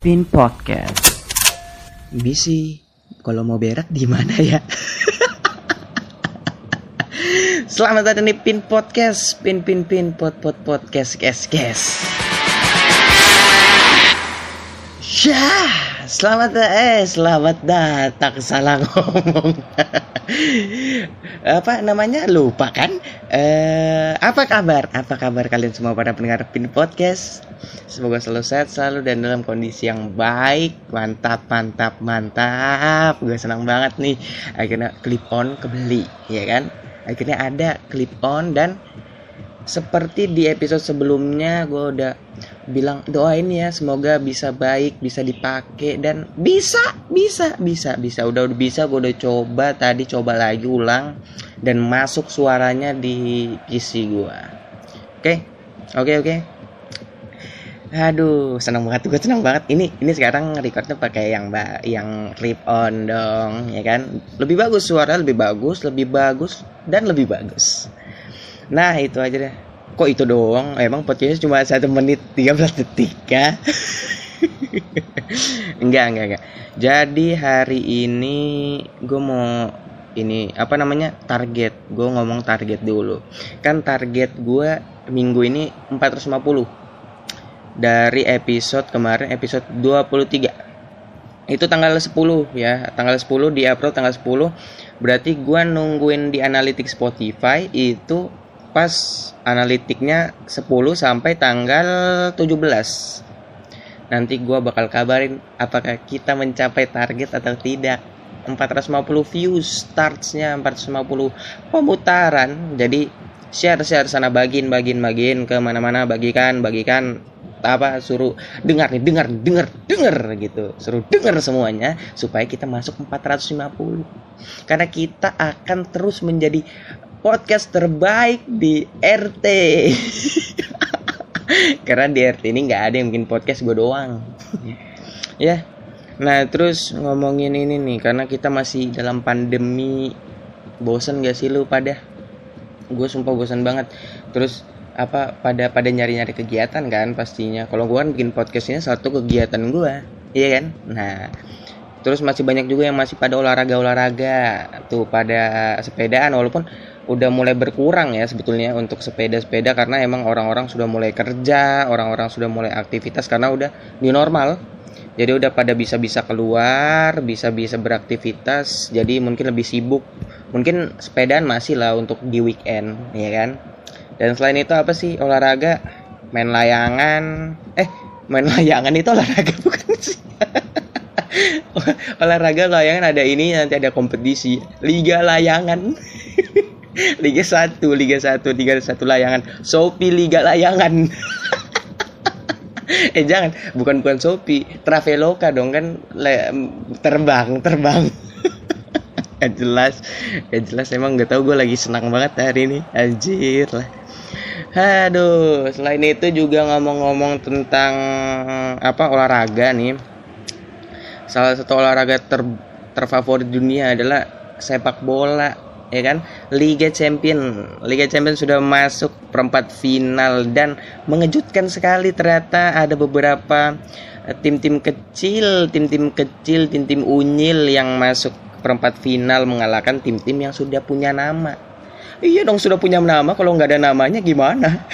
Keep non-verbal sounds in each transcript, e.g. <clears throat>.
Pin Podcast. Bisi, kalau mau berak di mana ya? Selamat datang di Pin Podcast, Pin Pin Pin Pot Pot Podcast, guys guys. Syah, selamat eh selamat datang salah ngomong. Apa namanya lupa kan? Eh apa kabar? Apa kabar kalian semua pada pendengar Pin Podcast? Semoga selalu sehat selalu dan dalam kondisi yang baik. Mantap, mantap, mantap. Gue senang banget nih. Akhirnya clip on kebeli, ya kan? Akhirnya ada clip on dan seperti di episode sebelumnya gue udah bilang doain ya semoga bisa baik bisa dipakai dan bisa bisa bisa bisa udah udah bisa gue udah coba tadi coba lagi ulang dan masuk suaranya di PC gue oke oke oke Aduh, senang banget gue senang banget. Ini ini sekarang recordnya pakai yang mbak yang clip on dong, ya kan? Lebih bagus suara, lebih bagus, lebih bagus dan lebih bagus. Nah itu aja deh. Kok itu doang? Emang podcastnya cuma satu menit 13 detik ya? <laughs> enggak enggak enggak. Jadi hari ini gue mau ini apa namanya target gue ngomong target dulu kan target gue minggu ini 450 dari episode kemarin episode 23 itu tanggal 10 ya tanggal 10 di April tanggal 10 berarti gue nungguin di analitik Spotify itu pas analitiknya 10 sampai tanggal 17 nanti gue bakal kabarin apakah kita mencapai target atau tidak. 450 views startsnya 450 pemutaran. Jadi share share sana bagiin bagiin bagiin ke mana-mana bagikan bagikan apa suruh dengar nih dengar dengar dengar gitu. Suruh dengar semuanya supaya kita masuk 450 karena kita akan terus menjadi podcast terbaik di RT <laughs> karena di RT ini nggak ada yang bikin podcast gue doang. Ya. Nah terus ngomongin ini nih karena kita masih dalam pandemi bosen gak sih lu pada? Gue sumpah bosan banget. Terus apa pada pada nyari nyari kegiatan kan pastinya. Kalau gue kan bikin podcastnya satu kegiatan gue iya kan? Nah terus masih banyak juga yang masih pada olahraga olahraga tuh pada sepedaan walaupun udah mulai berkurang ya sebetulnya untuk sepeda-sepeda karena emang orang-orang sudah mulai kerja orang-orang sudah mulai aktivitas karena udah new normal. Jadi udah pada bisa-bisa keluar bisa-bisa beraktivitas jadi mungkin lebih sibuk. Mungkin sepedaan masih lah untuk di weekend ya kan? Dan selain itu apa sih? Olahraga? Main layangan. Eh main <laughs> layangan itu olahraga bukan sih? <laughs> Olahraga layangan ada ini nanti ada kompetisi. Liga layangan <laughs> <laughs> liga 1 liga 1 liga 1 layangan. Shopee liga layangan. <laughs> Eh jangan. Bukan bukan Shopee. Traveloka dong kan le, terbang terbang. <laughs> Gak jelas. Gak jelas emang gak tahu gue lagi senang banget hari ini. Anjir lah. Aduh, selain itu juga ngomong-ngomong tentang apa olahraga nih. Salah satu olahraga ter terfavorit dunia adalah sepak bola, ya kan? Liga Champion. Liga Champion sudah masuk perempat final dan mengejutkan sekali ternyata ada beberapa tim-tim kecil, tim-tim kecil, tim-tim unyil yang masuk perempat final mengalahkan tim-tim yang sudah punya nama Iya dong sudah punya nama kalau nggak ada namanya gimana?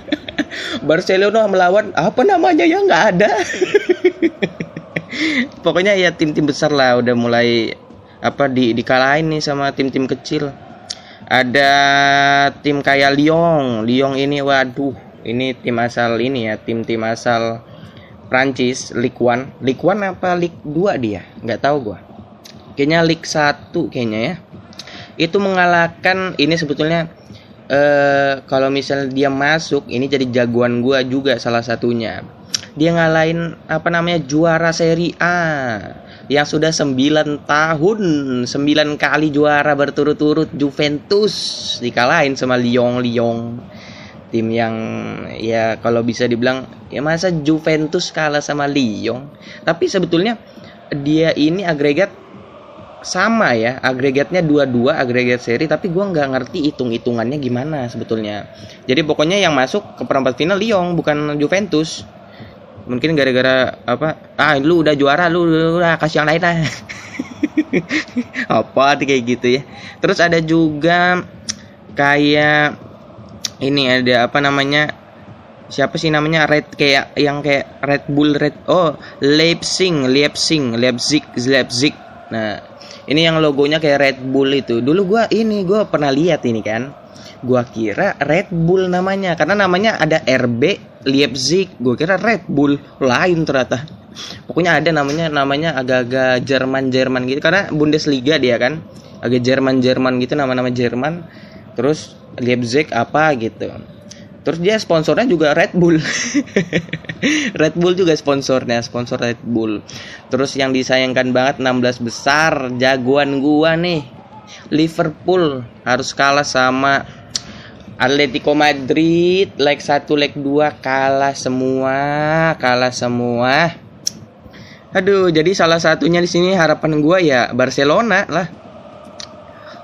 <laughs> Barcelona melawan apa namanya ya nggak ada. <laughs> Pokoknya ya tim-tim besar lah udah mulai apa di dikalahin nih sama tim-tim kecil. Ada tim kayak Lyon, Lyon ini waduh, ini tim asal ini ya, tim-tim asal Prancis, Ligue 1. Ligue 1 apa Ligue 2 dia? Nggak tahu gua. Kayaknya Ligue 1 kayaknya ya itu mengalahkan ini sebetulnya eh, kalau misalnya dia masuk ini jadi jagoan gua juga salah satunya dia ngalahin apa namanya juara seri A yang sudah 9 tahun 9 kali juara berturut-turut Juventus dikalahin sama Lyon Lyon. Tim yang ya kalau bisa dibilang ya masa Juventus kalah sama Lyon. Tapi sebetulnya dia ini agregat sama ya. Agregatnya dua-dua agregat seri tapi gue nggak ngerti hitung-hitungannya gimana sebetulnya. Jadi pokoknya yang masuk ke perempat final Lyon bukan Juventus mungkin gara-gara apa? Ah lu udah juara lu, udah kasih yang lain lah. <laughs> Apa kayak gitu ya? Terus ada juga kayak ini ada apa namanya? Siapa sih namanya? Red kayak yang kayak Red Bull Red oh Leipzig Leipzig Leipzig Leipzig. Nah ini yang logonya kayak Red Bull itu. Dulu gua ini gua pernah lihat ini kan. Gua kira Red Bull namanya karena namanya ada RB Leipzig gua kira Red Bull lain ternyata. Pokoknya ada namanya namanya agak-agak Jerman Jerman gitu karena Bundesliga dia kan. Agak Jerman Jerman gitu nama-nama Jerman. Terus Leipzig apa gitu. Terus dia sponsornya juga Red Bull. <laughs> Red Bull juga sponsornya sponsor Red Bull. Terus yang disayangkan banget 16 besar jagoan gua nih. Liverpool harus kalah sama Atletico Madrid leg 1 leg 2 kalah semua kalah semua. Aduh jadi salah satunya di sini harapan gua ya Barcelona lah.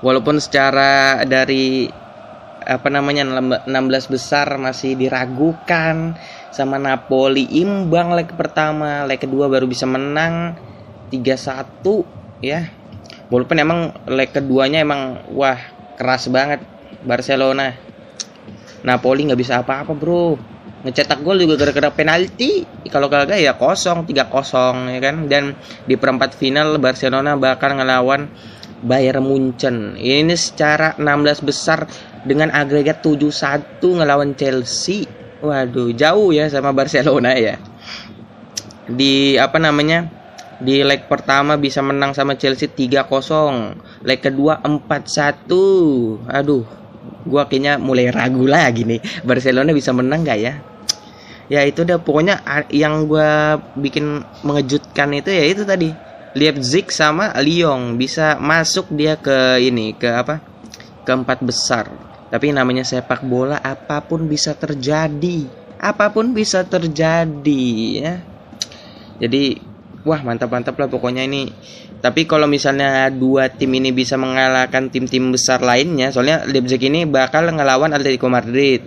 Walaupun secara dari apa namanya 16 besar masih diragukan sama Napoli imbang leg pertama leg kedua baru bisa menang 3-1 ya. Walaupun emang leg keduanya emang wah keras banget Barcelona Napoli nggak bisa apa-apa bro ngecetak gol juga gara-gara penalti kalau kagak ya kosong tiga kosong ya kan dan di perempat final Barcelona bakal ngelawan Bayern Munchen. Ini secara 16 besar dengan agregat 7-1 ngelawan Chelsea. Waduh, jauh ya sama Barcelona ya. Di apa namanya? Di leg pertama bisa menang sama Chelsea 3-0. Leg kedua 4-1. Aduh, gua kayaknya mulai ragu lagi nih. Barcelona bisa menang gak ya? Ya itu udah pokoknya yang gua bikin mengejutkan itu ya itu tadi. Leipzig sama Lyon bisa masuk dia ke ini ke apa? Keempat besar. Tapi namanya sepak bola apa pun bisa terjadi. Apa pun bisa terjadi ya. Jadi wah mantap mantap lah pokoknya ini tapi kalau misalnya dua tim ini bisa mengalahkan tim-tim besar lainnya soalnya Leipzig ini bakal ngelawan Atletico Madrid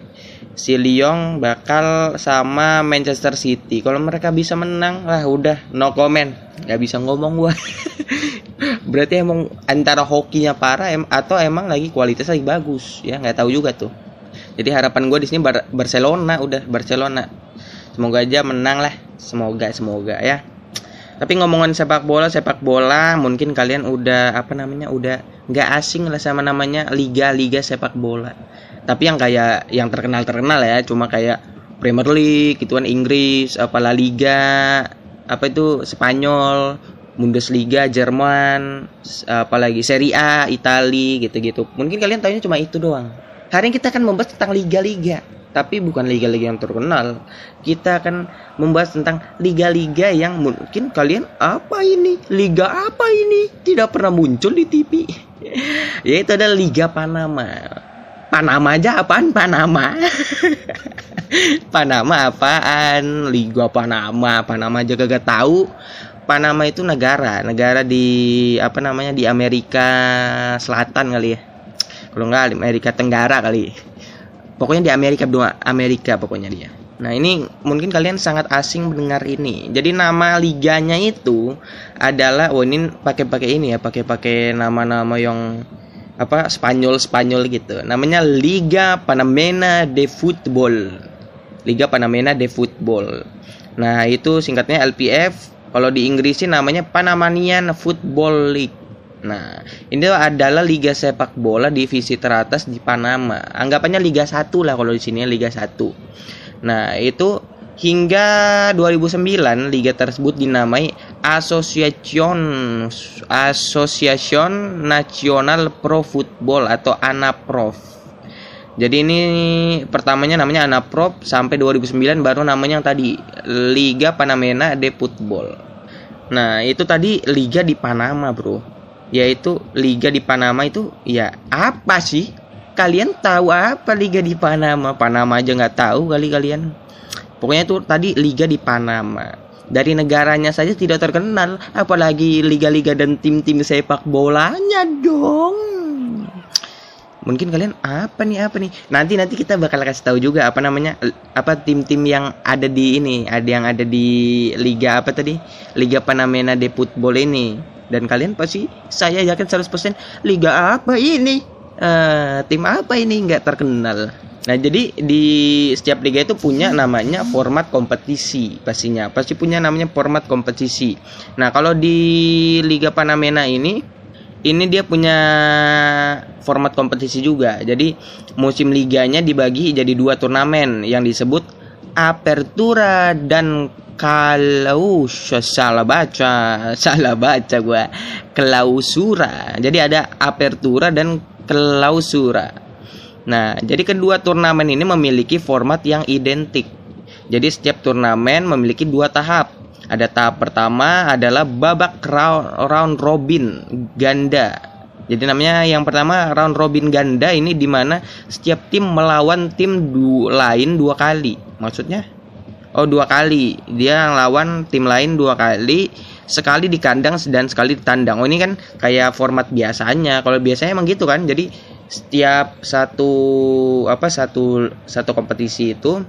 si Lyon bakal sama Manchester City. Kalau mereka bisa menang, lah udah no comment, nggak bisa ngomong gua. <laughs> Berarti emang antara hokinya parah em atau emang lagi kualitas lagi bagus, ya nggak tahu juga tuh. Jadi harapan gue di sini Bar Barcelona udah Barcelona. Semoga aja menang lah, semoga semoga ya. Tapi ngomongin sepak bola, sepak bola mungkin kalian udah apa namanya udah nggak asing lah sama namanya liga-liga sepak bola. Tapi yang kayak yang terkenal terkenal ya cuma kayak Premier League gitu kan Inggris apa La Liga apa itu Spanyol Bundesliga Jerman apalagi Serie A Italia gitu-gitu. Mungkin kalian tahunya cuma itu doang hari ini kita akan membahas tentang liga-liga tapi bukan liga-liga yang terkenal. Kita akan membahas tentang liga-liga yang mungkin kalian apa ini? Liga apa ini? Tidak pernah muncul di TV. <laughs> Yaitu adalah Liga Panama. Panama aja apaan Panama <laughs> Panama apaan Liga Panama Panama aja gak tahu Panama itu negara negara di apa namanya di Amerika Selatan kali ya kalau nggak Amerika Tenggara kali. Pokoknya di Amerika dua Amerika pokoknya dia. Nah ini mungkin kalian sangat asing mendengar ini. Jadi nama liganya itu adalah, oh ini pakai-pakai ini ya, pakai-pakai nama-nama yang apa Spanyol Spanyol gitu. Namanya Liga Panamena de Football Liga Panamena de Football nah itu singkatnya LPF kalau di Inggris sih namanya Panamanian Football League nah ini adalah liga sepak bola divisi teratas di Panama anggapannya Liga 1 lah kalau di sini Liga 1 nah itu Hingga 2009 liga tersebut dinamai Asociación Asociación Nacional Pro Football atau ANAPROF. Jadi ini pertamanya namanya ANAPROF sampai 2009 baru namanya yang tadi Liga Panamena de Football. Nah, itu tadi liga di Panama, Bro. Yaitu liga di Panama itu ya apa sih? Kalian tahu apa liga di Panama? Panama aja nggak tahu kali kalian. Pokoknya itu tadi liga di Panama. Dari negaranya saja tidak terkenal, apalagi liga-liga dan tim-tim sepak bolanya dong. mungkin kalian apa nih apa nih nanti nanti kita bakal kasih tahu juga apa namanya apa tim-tim yang ada di ini ada yang ada di liga apa tadi liga Panamena de Football ini dan kalian pasti saya yakin 100% liga apa ini uh, tim apa ini nggak terkenal Nah, jadi di setiap liga itu punya namanya format kompetisi pastinya. Pasti punya namanya format kompetisi. Nah, kalau di Liga Panamena ini ini dia punya format kompetisi juga. Jadi musim liganya dibagi jadi dua turnamen yang disebut Apertura dan kalau salah baca, <laughs> salah baca gua. Klausura. Jadi ada Apertura dan Klausura. Nah, jadi kedua turnamen ini memiliki format yang identik. Jadi setiap turnamen memiliki dua tahap. Ada tahap pertama adalah babak round robin ganda. Jadi namanya yang pertama round robin ganda ini di mana setiap tim melawan tim du lain dua kali. Maksudnya? Oh dua kali. Dia lawan tim lain dua kali sekali di kandang dan sekali di tandang. Oh ini kan kayak format biasanya. Kalau biasanya emang gitu kan. Jadi setiap satu apa satu satu kompetisi itu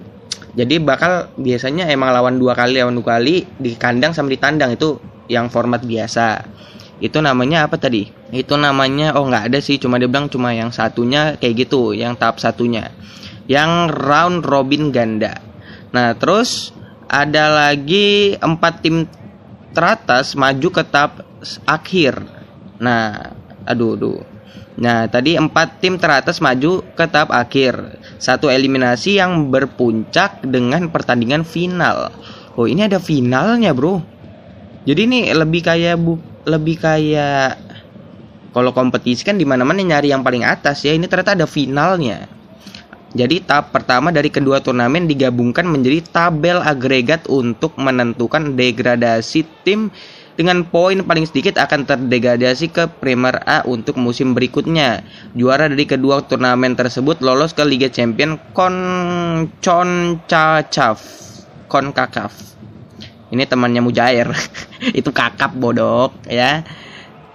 jadi bakal biasanya emang lawan dua kali lawan dua kali di kandang sama di tandang itu yang format biasa itu namanya apa tadi itu namanya oh nggak ada sih cuma dia bilang cuma yang satunya kayak gitu yang tahap satunya yang round robin ganda nah terus ada lagi empat tim teratas maju ke tahap akhir nah aduh aduh Nah, tadi empat tim teratas maju ke tahap akhir. Satu eliminasi yang berpuncak dengan pertandingan final. Oh, ini ada finalnya, Bro. Jadi ini lebih kayak bu, lebih kayak kalau kompetisi kan di mana-mana nyari yang paling atas ya. Ini ternyata ada finalnya. Jadi tahap pertama dari kedua turnamen digabungkan menjadi tabel agregat untuk menentukan degradasi tim dengan poin paling sedikit akan terdegradasi ke Premier A untuk musim berikutnya. Juara dari kedua turnamen tersebut lolos ke Liga Champion Concacaf. Concacaf. Ini temannya Mujair. <laughs> itu kakap bodok ya.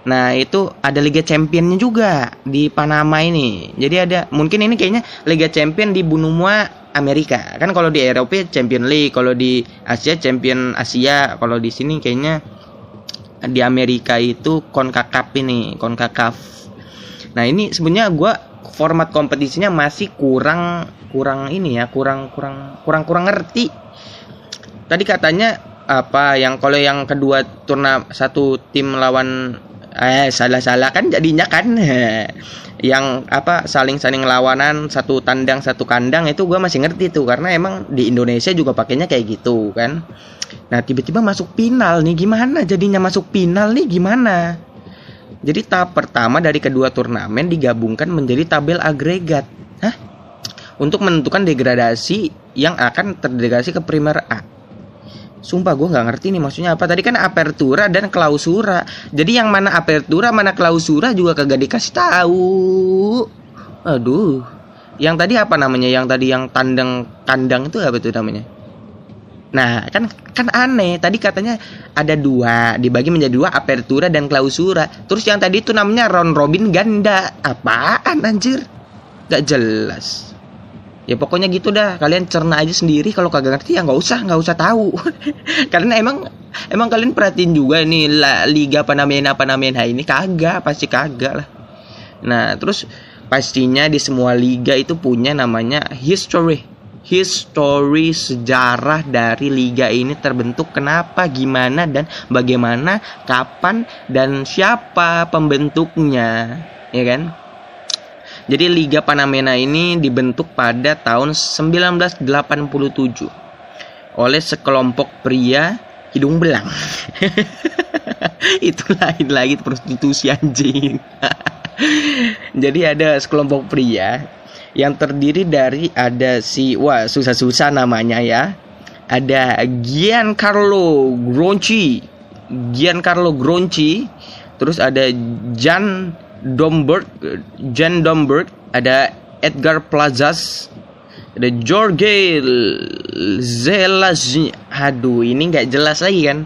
Nah itu ada Liga Championnya juga di Panama ini. Jadi ada mungkin ini kayaknya Liga Champion di Bunumua Amerika. Kan kalau di Eropa Champion League, kalau di Asia Champion Asia, kalau di sini kayaknya di Amerika itu CONCACAF ini CONCACAF nah ini sebenarnya gue format kompetisinya masih kurang kurang ini ya kurang kurang kurang kurang ngerti tadi katanya apa yang kalau yang kedua turna satu tim lawan eh salah-salah kan jadinya kan. <laughs> Yang apa saling-saling lawanan satu tandang satu kandang itu gue masih ngerti tuh. Karena emang di Indonesia juga pakainya kayak gitu kan. Nah tiba-tiba masuk final nih gimana jadinya masuk final nih gimana? Jadi tahap pertama dari kedua turnamen digabungkan menjadi tabel agregat. Hah? untuk menentukan degradasi yang akan terdegradasi ke Premier A Sumpah gue nggak ngerti nih maksudnya apa. Tadi kan apertura dan klausura. Jadi yang mana apertura mana klausura juga kagak dikasih tahu. Aduh. Yang tadi apa namanya? Yang tadi yang tandang kandang itu apa itu namanya? Nah, kan kan aneh. Tadi katanya ada dua, dibagi menjadi dua apertura dan klausura. Terus yang tadi itu namanya round robin ganda. Apaan anjir? Gak jelas ya pokoknya gitu dah. Kalian cerna aja sendiri. Kalau kagak ngerti ya nggak usah. Nggak usah tahu. <laughs> Karena emang emang kalian perhatiin juga nih la, liga Panamena Panamena ini kagak. Pasti kagak lah. Nah terus pastinya di semua liga itu punya namanya history. History sejarah dari liga ini terbentuk kenapa gimana dan bagaimana kapan dan siapa pembentuknya. Ya kan jadi Liga Panamena ini dibentuk pada tahun 1987 oleh sekelompok pria hidung belang. <laughs> Itu lain lagi prostitusi anjing. <laughs> Jadi ada sekelompok pria yang terdiri dari ada si wah susah-susah namanya ya. Ada Giancarlo Gronchi, Giancarlo Gronchi, terus ada Jan Domberg, Jen Domberg, ada Edgar Plazas, ada Jorge Zelas. Aduh, ini nggak jelas lagi kan?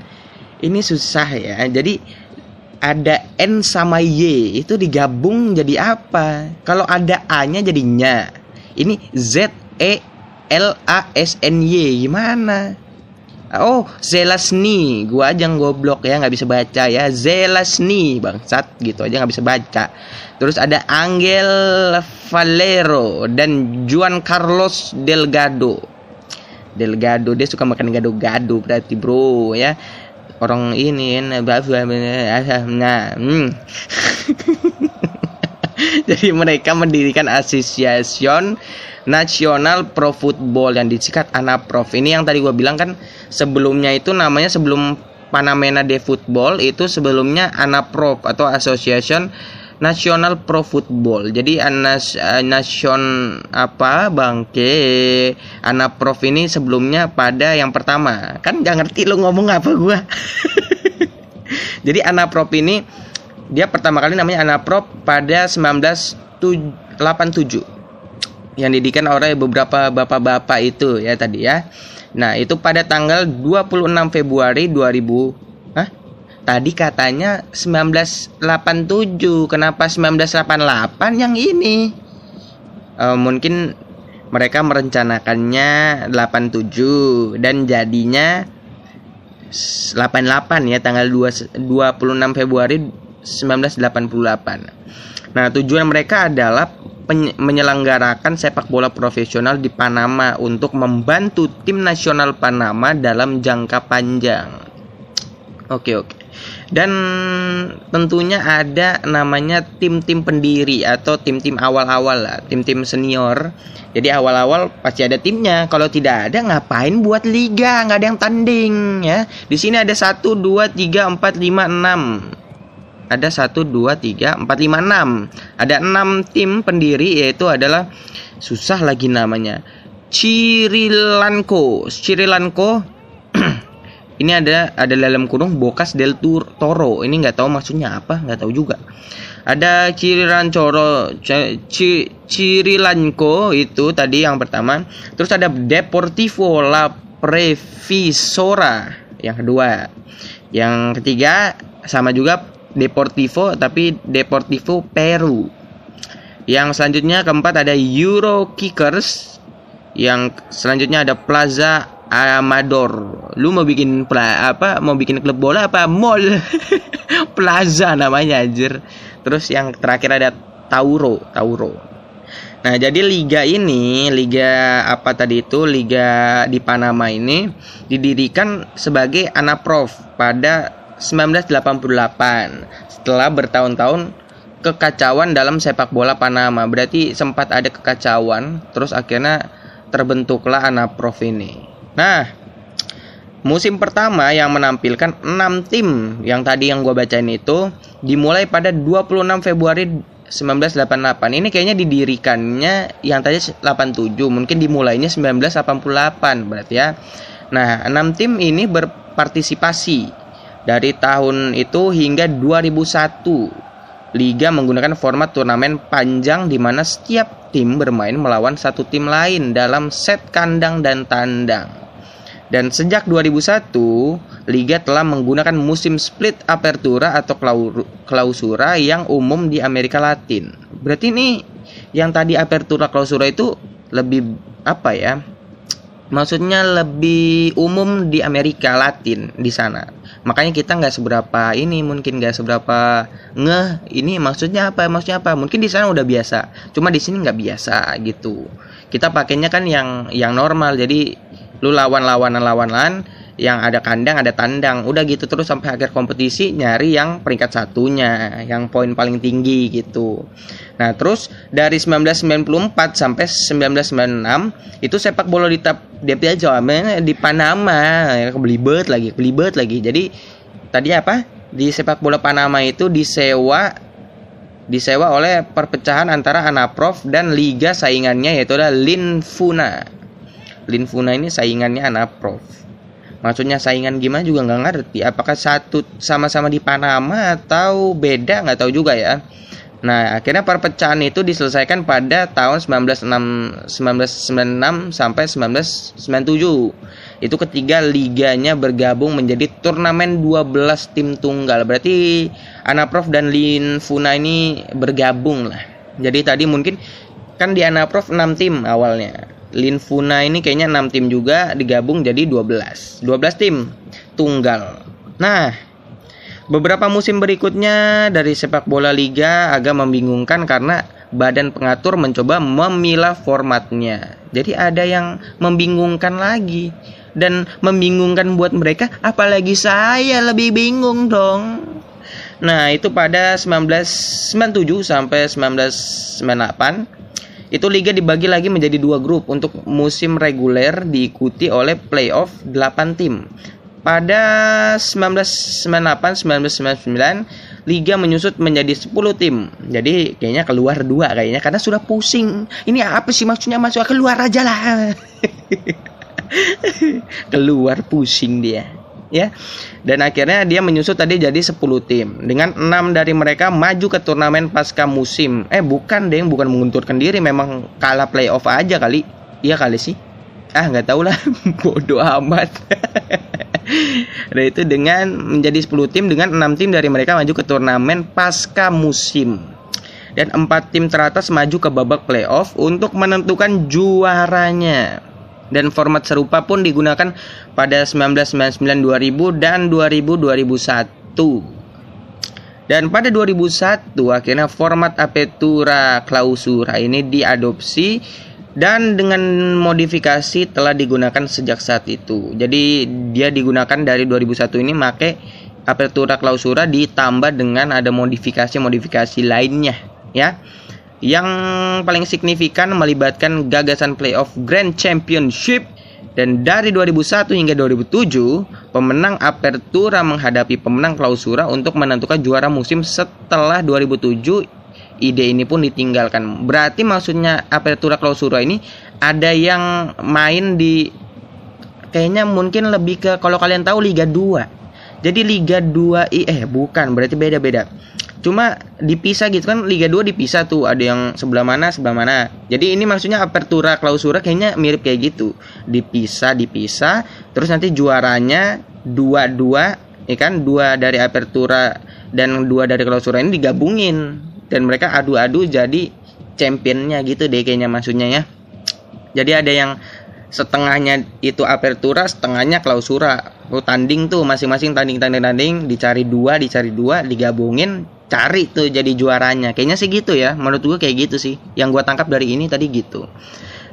Ini susah ya. Jadi ada N sama Y itu digabung jadi apa? Kalau ada A-nya jadi nya. Ini Z E L A S N Y gimana? Oh, Zelasni, gua aja yang goblok ya nggak bisa baca ya. Zelasni, bangsat gitu aja nggak bisa baca. Terus ada Angel Valero dan Juan Carlos Delgado. Delgado dia suka makan gado-gado berarti bro ya orang ini nah hmm. <laughs> <laughs> jadi mereka mendirikan asosiasi nasional pro football yang disingkat ANAPROF ini yang tadi gue bilang kan sebelumnya itu namanya sebelum Panamena de Football itu sebelumnya ANAPROF atau Association Nasional Pro Football. Jadi anas uh, nasion apa bangke anak prof ini sebelumnya pada yang pertama. Kan nggak ngerti lo ngomong apa gua. <laughs> Jadi anak prof ini dia pertama kali namanya anak prof pada 1987 yang didikan oleh beberapa bapak-bapak itu ya tadi ya. Nah, itu pada tanggal 26 Februari 2000 Tadi katanya 1987, kenapa 1988 yang ini? Uh, mungkin mereka merencanakannya 87 dan jadinya 88 ya tanggal 2, 26 Februari 1988. Nah, tujuan mereka adalah menyelenggarakan sepak bola profesional di Panama untuk membantu tim nasional Panama dalam jangka panjang. Oke, oke dan tentunya ada namanya tim-tim pendiri atau tim-tim awal-awal lah, tim-tim senior. Jadi awal-awal pasti ada timnya. Kalau tidak ada ngapain buat liga? Nggak ada yang tanding ya. Di sini ada 1 2 3 4 5 6. Ada 1 2 3 4 5 6. Ada 6 tim pendiri yaitu adalah susah lagi namanya. Cirilanko. Cirilanko <clears throat> ini ada ada dalam kurung Bokas del Toro ini nggak tahu maksudnya apa nggak tahu juga ada Ciriran Coro C Cirilanco itu tadi yang pertama terus ada Deportivo La Previsora yang kedua yang ketiga sama juga Deportivo tapi Deportivo Peru yang selanjutnya keempat ada Euro Kickers yang selanjutnya ada Plaza Amador. Lu mau bikin pla apa? Mau bikin klub bola apa? Mall. <laughs> Plaza namanya anjir. Terus yang terakhir ada Tauro, Tauro. Nah, jadi liga ini, liga apa tadi itu, liga di Panama ini didirikan sebagai Anaprof pada 1988 setelah bertahun-tahun kekacauan dalam sepak bola Panama. Berarti sempat ada kekacauan, terus akhirnya terbentuklah Anaprof ini. Nah, musim pertama yang menampilkan 6 tim yang tadi yang gue bacain itu dimulai pada 26 Februari 1988. Ini kayaknya didirikannya yang tadi 87, mungkin dimulainya 1988 berarti ya. Nah, 6 tim ini berpartisipasi dari tahun itu hingga 2001. Liga menggunakan format turnamen panjang di mana setiap tim bermain melawan satu tim lain dalam set kandang dan tandang. Dan sejak 2001, liga telah menggunakan musim split apertura atau klausura yang umum di Amerika Latin. Berarti ini yang tadi apertura klausura itu lebih apa ya? Maksudnya lebih umum di Amerika Latin di sana. Makanya kita nggak seberapa ini mungkin nggak seberapa ngeh ini maksudnya apa maksudnya apa mungkin di sana udah biasa. Cuma di sini nggak biasa gitu. Kita pakainya kan yang yang normal jadi lu lawan lawanan lawanan yang ada kandang ada tandang. Udah gitu terus sampai akhir kompetisi nyari yang peringkat satunya yang poin paling tinggi gitu. Nah terus dari 1994 sampai 1996 itu sepak bola di tap di di Panama. Ya, belibet lagi belibet lagi. Jadi tadi apa? Di sepak bola Panama itu disewa disewa oleh perpecahan antara Anaprof dan liga saingannya yaitu adalah Linfuna Linfuna ini saingannya anak prof maksudnya saingan gimana juga nggak ngerti apakah satu sama-sama di Panama atau beda nggak tahu juga ya nah akhirnya perpecahan itu diselesaikan pada tahun 1996 1996 sampai 1997 Itu ketiga liganya bergabung menjadi turnamen 12 tim tunggal. Berarti Anaprof dan Lin Funa ini bergabung lah. Jadi tadi mungkin kan di Anaprof 6 tim awalnya. Lin Funa ini kayaknya 6 tim juga digabung jadi 12. 12 tim tunggal. Nah, beberapa musim berikutnya dari sepak bola liga agak membingungkan karena badan pengatur mencoba memilah formatnya. Jadi ada yang membingungkan lagi dan membingungkan buat mereka apalagi saya lebih bingung dong. Nah, itu pada 1997 sampai 1998 itu liga dibagi lagi menjadi dua grup untuk musim reguler diikuti oleh playoff 8 tim. Pada 1998 1999 liga menyusut menjadi 10 tim. Jadi kayaknya keluar dua kayaknya karena sudah pusing. Ini apa sih maksudnya masuk keluar aja lah. <laughs> keluar pusing dia ya. Dan akhirnya dia menyusut tadi jadi 10 tim. Dengan 6 dari mereka maju ke turnamen pasca musim. Eh bukan deh, bukan mengunturkan diri, memang kalah playoff aja kali. Iya kali sih. Ah nggak tahu lah, <laughs> bodoh amat. <laughs> nah itu dengan menjadi 10 tim dengan 6 tim dari mereka maju ke turnamen pasca musim dan 4 tim teratas maju ke babak playoff untuk menentukan juaranya dan format serupa pun digunakan pada 1999 2000 dan 2000 2001 dan pada 2001 akhirnya format apertura clausura ini diadopsi dan dengan modifikasi telah digunakan sejak saat itu. Jadi dia digunakan dari 2001 ini make apertura clausura ditambah dengan ada modifikasi-modifikasi lainnya ya. Yang paling signifikan melibatkan gagasan playoff Grand Championship dan dari 2001 hingga 2007 pemenang apertura menghadapi pemenang clausura untuk menentukan juara musim setelah 2007 ide ini pun ditinggalkan. Berarti maksudnya apertura clausura ini ada yang main di kayaknya mungkin lebih ke kalau kalian tahu Liga 2. Jadi Liga 2 eh bukan, berarti beda-beda. Cuma dipisah gitu kan Liga 2 dipisah tuh, ada yang sebelah mana, sebelah mana. Jadi ini maksudnya apertura clausura kayaknya mirip kayak gitu. Dipisah, dipisah, terus nanti juaranya dua-dua ya kan? Dua dari apertura dan dua dari clausura ini digabungin. Dan mereka adu-adu jadi championnya gitu deh kayaknya maksudnya ya. Jadi ada yang setengahnya itu apertura setengahnya klausura. Lu tanding tuh masing-masing tanding tanding tanding. Dicari dua dicari dua digabungin cari tuh jadi juaranya. Kayaknya sih gitu ya. Menurut gue kayak gitu sih. Yang gue tangkap dari ini tadi gitu.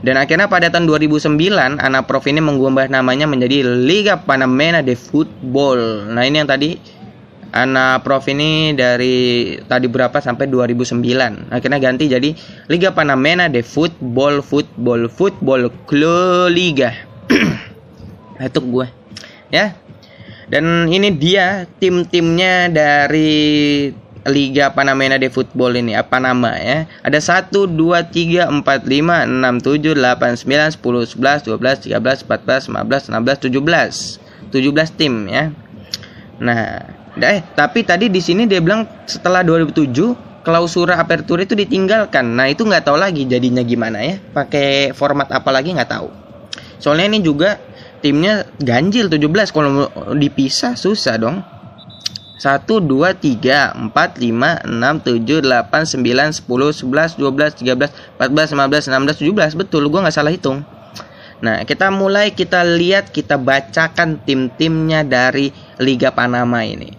Dan akhirnya pada tahun 2009 anak prof ini mengubah namanya menjadi Liga Panamena de Football nah ini yang tadi anak prof ini dari tadi berapa sampai 2009 akhirnya ganti jadi Liga Panamena de Football Football Football Club Liga. <clears throat> Itu gue ya. Dan ini dia tim-timnya dari Liga Panamena de Football ini apa nama ya ada 1 2 3 4 5 6 7 8 9 10 11 12 13 14 15 16 17 17 tim ya nah Eh, tapi tadi di sini dia bilang setelah 2007 klausura apertura itu ditinggalkan. Nah, itu nggak tahu lagi jadinya gimana ya. Pakai format apa lagi nggak tahu. Soalnya ini juga timnya ganjil 17 kalau dipisah susah dong. 1 2 3 4 5 6 7 8 9 10 11 12 13 14 15 16 17 betul gua nggak salah hitung. Nah, kita mulai kita lihat kita bacakan tim-timnya dari Liga Panama ini.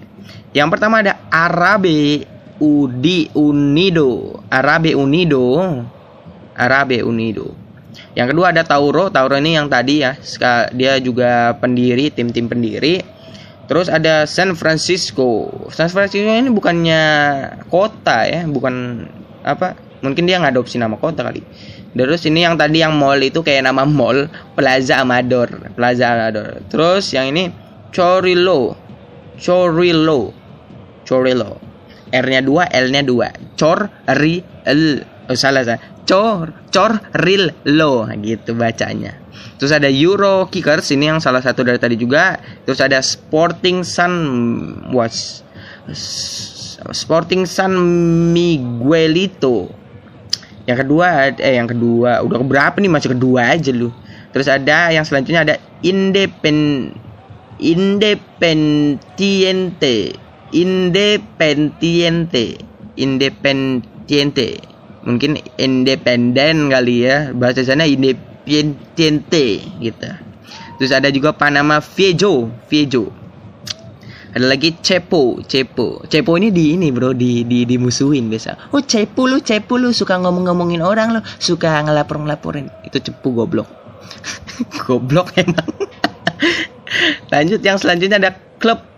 Yang pertama ada Arabe Udi Unido. Arabe Unido. Arabe Unido. Yang kedua ada Tauro. Tauro ini yang tadi ya, dia juga pendiri tim-tim pendiri. Terus ada San Francisco. San Francisco ini bukannya kota ya, bukan apa? Mungkin dia ngadopsi nama kota kali. Terus ini yang tadi yang mall itu kayak nama mall Plaza Amador, Plaza Amador. Terus yang ini Chorilo, Chorilo Chorilo. R-nya dua, L-nya dua. Chor, ri, l. Oh, salah salah. Cor, cor, ril, lo. Gitu bacanya. Terus ada Euro Kickers ini yang salah satu dari tadi juga. Terus ada Sporting San was Sporting San Miguelito. Yang kedua eh yang kedua udah berapa nih masih kedua aja lu. terus ada yang selanjutnya ada independ independiente independiente independiente mungkin independen kali ya. Bahasa sana independiente gitu. Terus ada juga Panama Viejo Viejo. Ada lagi Cepo Cepo. Cepo ini di ini bro di di dimusuhin biasa. Oh Cepo lu Cepo lu suka ngomong-ngomongin orang lo suka ngelapor-ngelaporin. Itu Cepu goblok. <laughs> Goblok emang. <laughs> Lanjut yang selanjutnya ada klub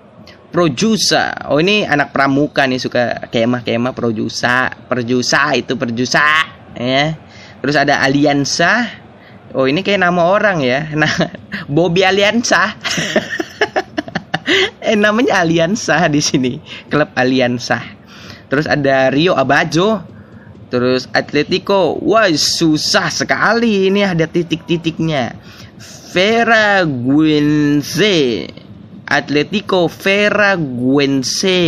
Projusa. Oh ini anak pramuka nih suka kemah-kemah Projusa. Perjusa itu Perjusa ya. Terus ada Aliansa. Oh ini kayak nama orang ya. Nah, <laughs> Bobby Aliansa. <laughs> eh namanya Aliansa di sini. Klub Aliansa. Terus ada Rio Abajo. Terus Atletico. Wah, susah sekali ini ada titik-titiknya. Vera Guenze Atletico Veraguense.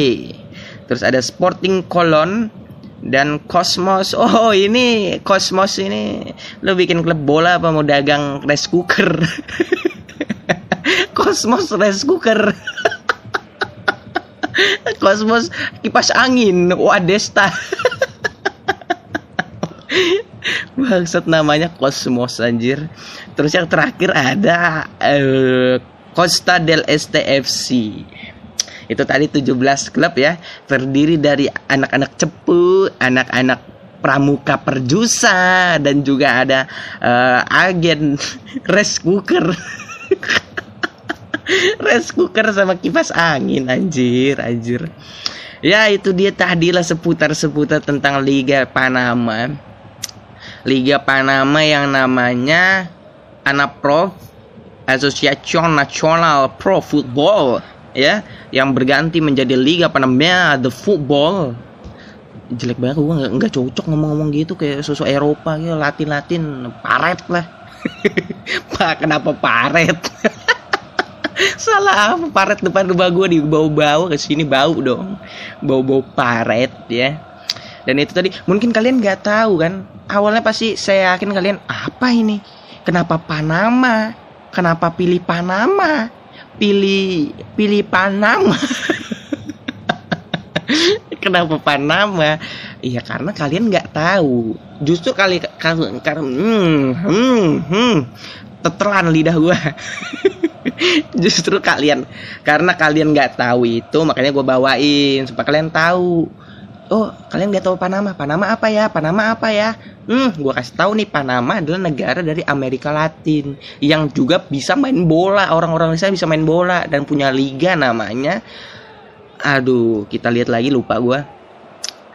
Terus ada Sporting Colon dan Cosmos. Oh, ini Cosmos ini lo bikin klub bola apa mau dagang rice cooker? <laughs> Cosmos rice cooker. <laughs> Cosmos kipas angin. Wadesta. Bangsat <laughs> namanya Cosmos anjir. Terus yang terakhir ada uh, Costa del Este FC. Itu tadi 17 klub ya, terdiri dari anak-anak cepu, anak-anak pramuka perjusa dan juga ada uh, agen <laughs> rice cooker. <laughs> rice cooker sama kipas angin anjir, anjir. Ya itu dia tadilah seputar-seputar tentang Liga Panama. Liga Panama yang namanya Anaprof Association National Pro Football ya yang berganti menjadi liga apa namanya The Football. Jelek banget gue nggak nggak cocok ngomong-ngomong gitu kayak sosok Eropa gitu Latin-Latin paret lah. <laughs> Pak kenapa paret? <laughs> Salah apa paret depan rumah gue di bau-bau ke sini bau dong. Bau-bau paret ya. Dan itu tadi mungkin kalian nggak tahu kan awalnya pasti saya yakin kalian apa ini? Kenapa Panama Kenapa pilih Panama? Pilih pilih Panama. <laughs> Kenapa Panama? Iya karena kalian nggak tahu. Justru kali karena hmm, hmm, hmm, tetelan lidah gua. <laughs> Justru kalian karena kalian nggak tahu itu makanya gue bawain supaya kalian tahu oh kalian nggak tahu Panama? Panama apa ya? Panama apa ya? Hmm gue kasih tahu nih Panama adalah negara dari Amerika Latin yang juga bisa main bola. Orang-orang di bisa main bola dan punya liga namanya. Aduh kita lihat lagi lupa gue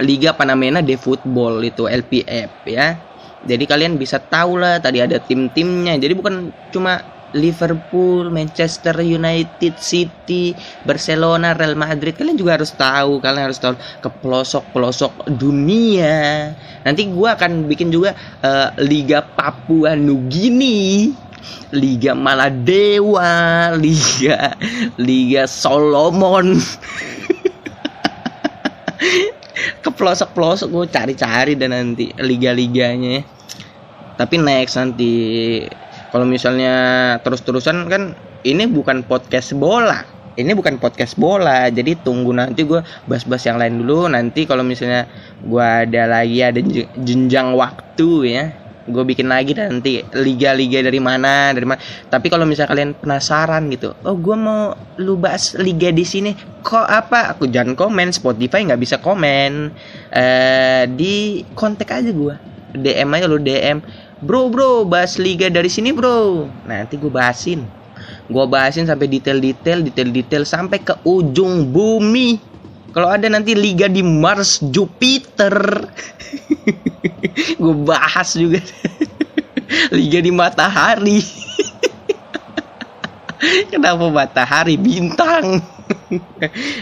Liga Panamena de Football itu LPF ya. Jadi kalian bisa tahu lah tadi ada tim-timnya. Jadi bukan cuma Liverpool, Manchester United, City, Barcelona, Real Madrid. Kalian juga harus tahu, kalian harus tahu ke pelosok-pelosok dunia. Nanti gue akan bikin juga uh, Liga Papua Nugini. Liga Maladewa, Liga Liga Solomon. <laughs> ke pelosok-pelosok gue cari-cari dan nanti liga-liganya. Tapi next nanti kalau misalnya terus-terusan kan ini bukan podcast bola. Ini bukan podcast bola. Jadi tunggu nanti gue bahas-bahas yang lain dulu. Nanti kalau misalnya gue ada lagi ada jenjang waktu ya gue bikin lagi nanti liga-liga dari mana dari mana tapi kalau misalnya kalian penasaran gitu oh gue mau lu bahas liga di sini kok apa? Aku jangan komen Spotify nggak bisa komen. Eh di kontak aja gue DM aja lu DM bro bro bahas liga dari sini bro. Nanti gue bahasin. Gue bahasin sampai detail-detail detail-detail sampai ke ujung bumi. Kalau ada nanti liga di Mars Jupiter. <laughs> Gue bahas juga. <laughs> Liga di matahari. <laughs> Kenapa matahari? Bintang.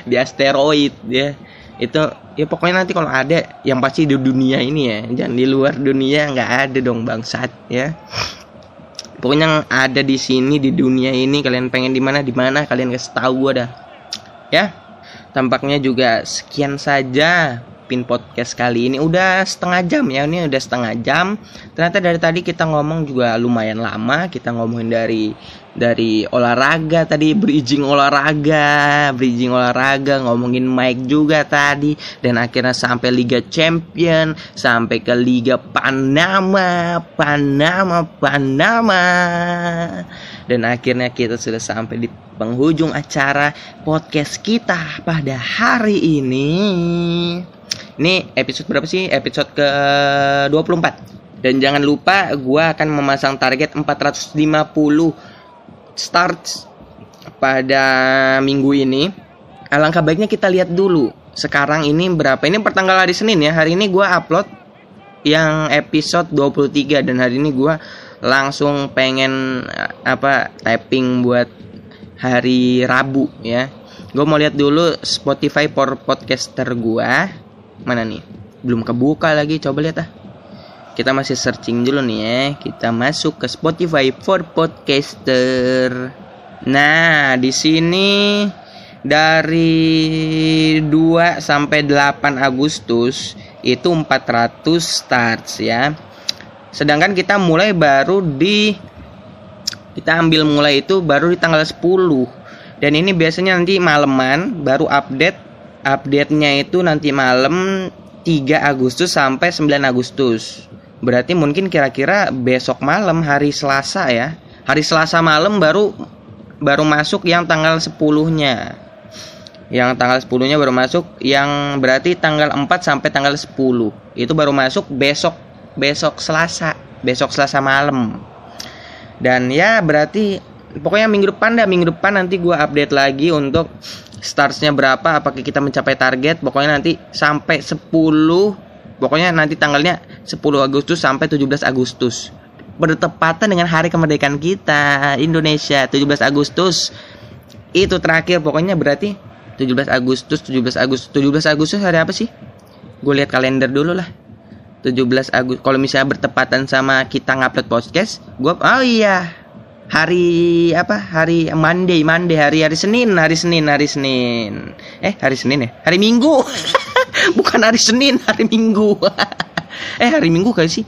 Di asteroid ya. Itu ya pokoknya nanti kalau ada yang pasti di dunia ini ya. Jangan di luar dunia nggak ada dong bangsat ya. Pokoknya yang ada di sini di dunia ini kalian pengen di mana di mana kalian kasih tahu gue dah. Ya tampaknya juga sekian saja Pin Podcast kali ini. Udah setengah jam ya ini udah setengah jam. Ternyata dari tadi kita ngomong juga lumayan lama. Kita ngomongin dari dari olahraga tadi bridging olahraga bridging olahraga ngomongin Mike juga tadi. Dan akhirnya sampai Liga Champion sampai ke Liga Panama Panama Panama. Dan akhirnya kita sudah sampai di penghujung acara podcast kita pada hari ini. Ini episode berapa sih? Episode ke 24. Dan jangan lupa gue akan memasang target 450 starts pada minggu ini. Alangkah baiknya kita lihat dulu sekarang ini berapa. Ini pertanggal hari Senin ya. Hari ini gue upload yang episode 23 dan hari ini gue langsung pengen apa typing buat hari Rabu ya. Gue mau lihat dulu Spotify for podcaster gue mana nih? Belum kebuka lagi, coba lihat ah. Kita masih searching dulu nih ya. Kita masuk ke Spotify for podcaster. Nah, di sini dari 2 sampai 8 Agustus itu 400 starts ya. Sedangkan kita mulai baru di kita ambil mulai itu baru di tanggal 10 dan ini biasanya nanti maleman baru update update-nya itu nanti malam 3 Agustus sampai 9 Agustus. Berarti mungkin kira-kira besok malam hari Selasa ya. Hari Selasa malam baru baru masuk yang tanggal 10-nya yang tanggal 10-nya baru masuk yang berarti tanggal 4 sampai tanggal 10 itu baru masuk besok besok Selasa besok Selasa malam. Dan ya berarti pokoknya minggu depan dah minggu depan nanti gue update lagi untuk startsnya berapa apakah kita mencapai target pokoknya nanti sampai 10 pokoknya nanti tanggalnya 10 Agustus sampai 17 Agustus. Bertepatan dengan hari kemerdekaan kita Indonesia 17 Agustus. Itu terakhir pokoknya berarti 17 Agustus 17 Agustus. 17 Agustus hari apa sih? Gue lihat kalender dulu lah. 17 Agustus kalau misalnya bertepatan sama kita ngupload podcast gue oh iya hari apa? Hari Monday Monday. Hari hari Senin hari Senin hari Senin. Eh hari Senin ya? Hari Minggu. <laughs> Bukan hari Senin hari Minggu. <laughs> Eh hari Minggu kali sih?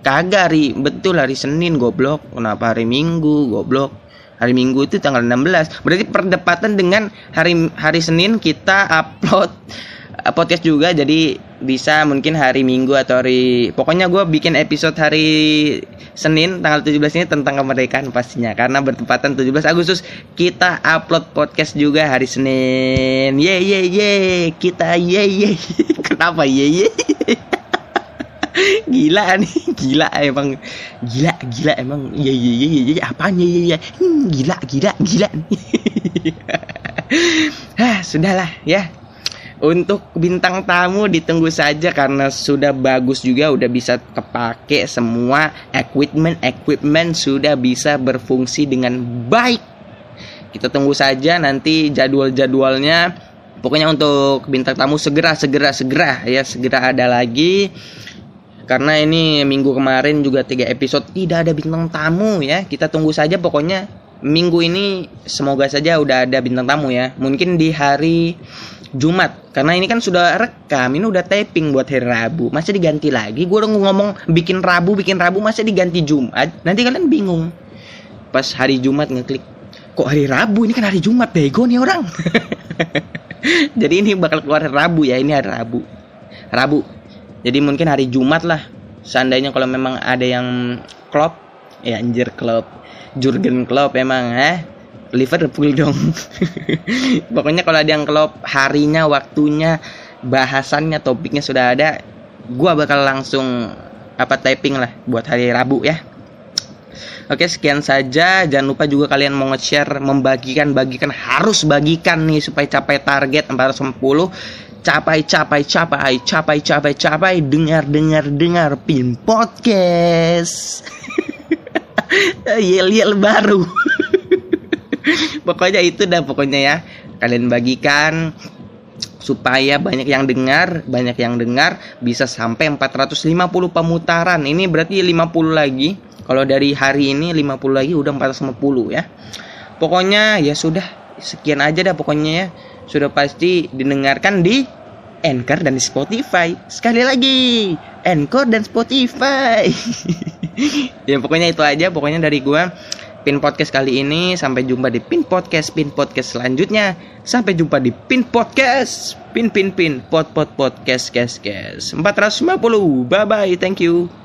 Kagak hari betul hari Senin goblok. Kenapa hari Minggu goblok? Hari Minggu itu tanggal 16 berarti perdepatan dengan hari hari Senin kita upload Eh, podcast juga. Jadi bisa mungkin hari Minggu atau hari pokoknya gue bikin episode hari Senin tanggal 17 ini tentang kemerdekaan pastinya karena bertepatan 17 Agustus kita upload podcast juga hari Senin. Ye ye ye kita ye ye. <laughs> Kenapa ye ye? <laughs> Gila nih gila emang. Gila gila emang. Ye ye ye ye apanya ye ye hmm, gila gila gila <laughs> ah sudahlah ya untuk bintang tamu ditunggu saja karena sudah bagus juga udah bisa kepake semua equipment equipment sudah bisa berfungsi dengan baik. Kita tunggu saja nanti jadwal-jadwalnya. Pokoknya untuk bintang tamu segera segera segera ya segera ada lagi. Karena ini minggu kemarin juga tiga episode tidak ada bintang tamu ya. Kita tunggu saja pokoknya minggu ini semoga saja udah ada bintang tamu ya. Mungkin di hari Jumat. Karena ini kan sudah rekam ini udah taping buat hari Rabu. Masih diganti lagi. Gue udah ngomong bikin Rabu bikin Rabu masih diganti Jumat. Nanti kalian bingung. Pas hari Jumat ngeklik kok hari Rabu? Ini kan hari Jumat bego nih orang. <laughs> Jadi ini bakal keluar Rabu ya ini hari Rabu. Rabu. Jadi mungkin hari Jumat lah. Seandainya kalau memang ada yang klop ya anjir klop. Jurgen Klopp emang eh Liverpool dong. <laughs> Pokoknya kalau ada yang klub harinya, waktunya, bahasannya, topiknya sudah ada, gua bakal langsung apa typing lah buat hari Rabu ya. Oke sekian saja. Jangan lupa juga kalian mau nge-share membagikan bagikan harus bagikan nih supaya capai target 410 capai capai capai capai capai capai. Dengar dengar dengar pin podcast. <laughs> Yel yel baru <laughs> <laughs> pokoknya itu dah pokoknya ya kalian bagikan supaya banyak yang dengar, banyak yang dengar bisa sampai 450 pemutaran. Ini berarti 50 lagi. Kalau dari hari ini 50 lagi udah 450 ya. Pokoknya ya sudah sekian aja dah pokoknya ya. Sudah pasti didengarkan di Anchor dan Spotify. Sekali lagi, Anchor dan Spotify. <laughs> ya pokoknya itu aja pokoknya dari gua Pin podcast kali ini sampai jumpa di Pin podcast Pin podcast selanjutnya. Sampai jumpa di Pin podcast. Pin pin pin pot pot podcast kes kes 450. Bye bye. Thank you.